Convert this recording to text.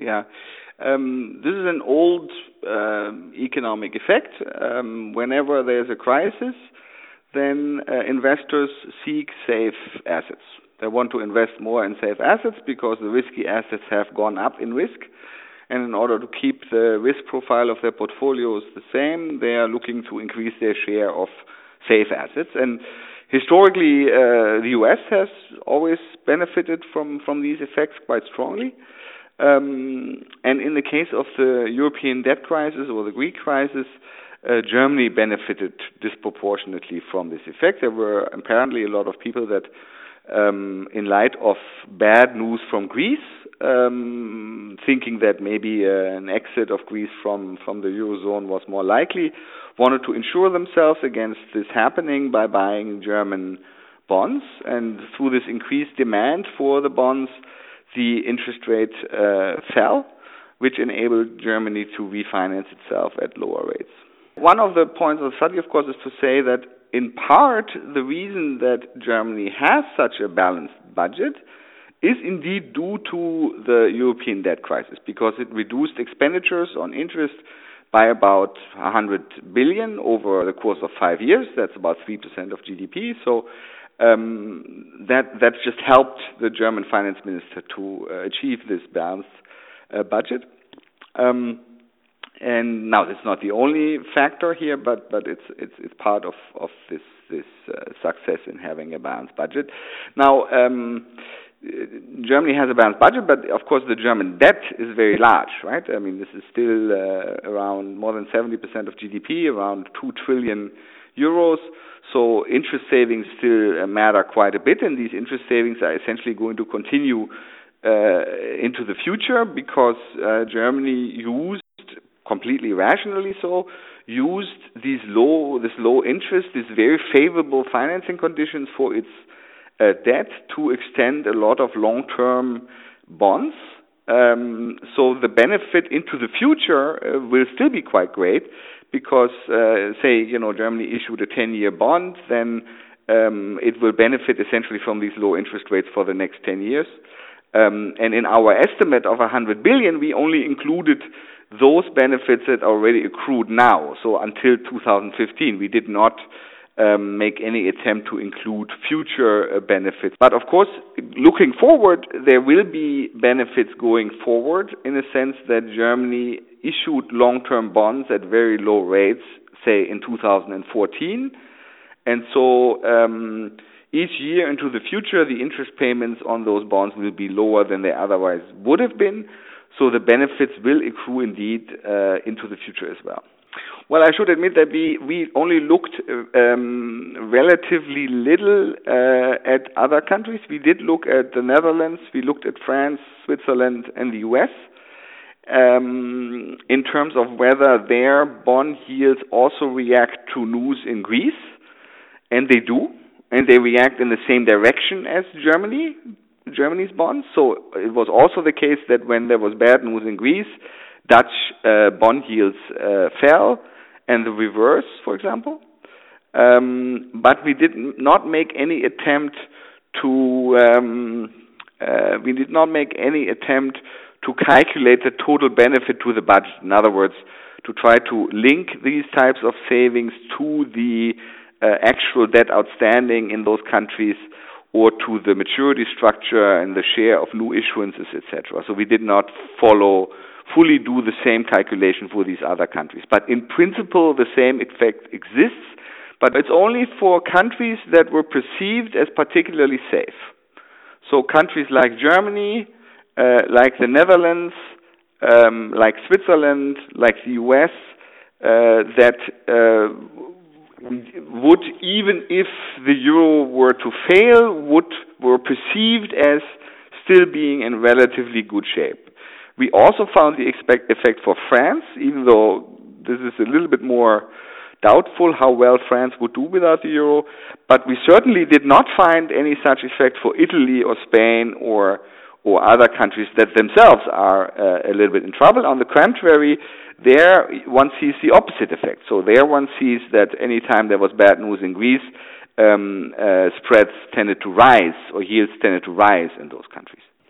Yeah. Um, this is an old uh, economic effect. Um, whenever there's a crisis, then uh, investors seek safe assets. They want to invest more in safe assets because the risky assets have gone up in risk. And in order to keep the risk profile of their portfolios the same, they are looking to increase their share of safe assets. And historically, uh, the U.S. has always benefited from, from these effects quite strongly. Um, and in the case of the European debt crisis or the Greek crisis, uh, Germany benefited disproportionately from this effect. There were apparently a lot of people that, um, in light of bad news from Greece, um, thinking that maybe uh, an exit of Greece from, from the Eurozone was more likely, wanted to insure themselves against this happening by buying German bonds. And through this increased demand for the bonds, the interest rate uh, fell, which enabled Germany to refinance itself at lower rates. One of the points of the study, of course, is to say that in part the reason that Germany has such a balanced budget is indeed due to the European debt crisis because it reduced expenditures on interest by about 100 billion over the course of five years. That's about 3% of GDP. So um, that that just helped the German finance minister to uh, achieve this balanced uh, budget. Um, and now it's not the only factor here, but but it's it's it's part of of this this uh, success in having a balanced budget. Now. Um, Germany has a balanced budget, but of course the German debt is very large, right? I mean, this is still uh, around more than 70% of GDP, around 2 trillion euros. So interest savings still uh, matter quite a bit, and these interest savings are essentially going to continue uh, into the future because uh, Germany used completely rationally so used these low this low interest, these very favorable financing conditions for its uh, debt to extend a lot of long-term bonds. Um, so the benefit into the future uh, will still be quite great because, uh, say, you know, Germany issued a 10-year bond, then um, it will benefit essentially from these low interest rates for the next 10 years. Um, and in our estimate of 100 billion, we only included those benefits that already accrued now. So until 2015, we did not um, make any attempt to include future uh, benefits. But of course, looking forward, there will be benefits going forward in the sense that Germany issued long-term bonds at very low rates, say in 2014. And so um, each year into the future, the interest payments on those bonds will be lower than they otherwise would have been. So the benefits will accrue indeed uh, into the future as well. Well, I should admit that we, we only looked um, relatively little uh, at other countries. We did look at the Netherlands, we looked at France, Switzerland, and the US um, in terms of whether their bond yields also react to news in Greece, and they do, and they react in the same direction as Germany, Germany's bonds. So it was also the case that when there was bad news in Greece, Dutch uh, bond yields uh, fell, and the reverse, for example. Um, but we did not make any attempt to um, uh, we did not make any attempt to calculate the total benefit to the budget. In other words, to try to link these types of savings to the uh, actual debt outstanding in those countries or to the maturity structure and the share of new issuances, etc. So we did not follow fully do the same calculation for these other countries. But in principle, the same effect exists, but it's only for countries that were perceived as particularly safe. So countries like Germany, uh, like the Netherlands, um, like Switzerland, like the US, uh, that uh, would, even if the euro were to fail, would were perceived as still being in relatively good shape. We also found the expect effect for France, even though this is a little bit more doubtful how well France would do without the euro. But we certainly did not find any such effect for Italy or Spain or or other countries that themselves are uh, a little bit in trouble. On the contrary, there one sees the opposite effect. So there one sees that any time there was bad news in Greece, um, uh, spreads tended to rise or yields tended to rise in those countries.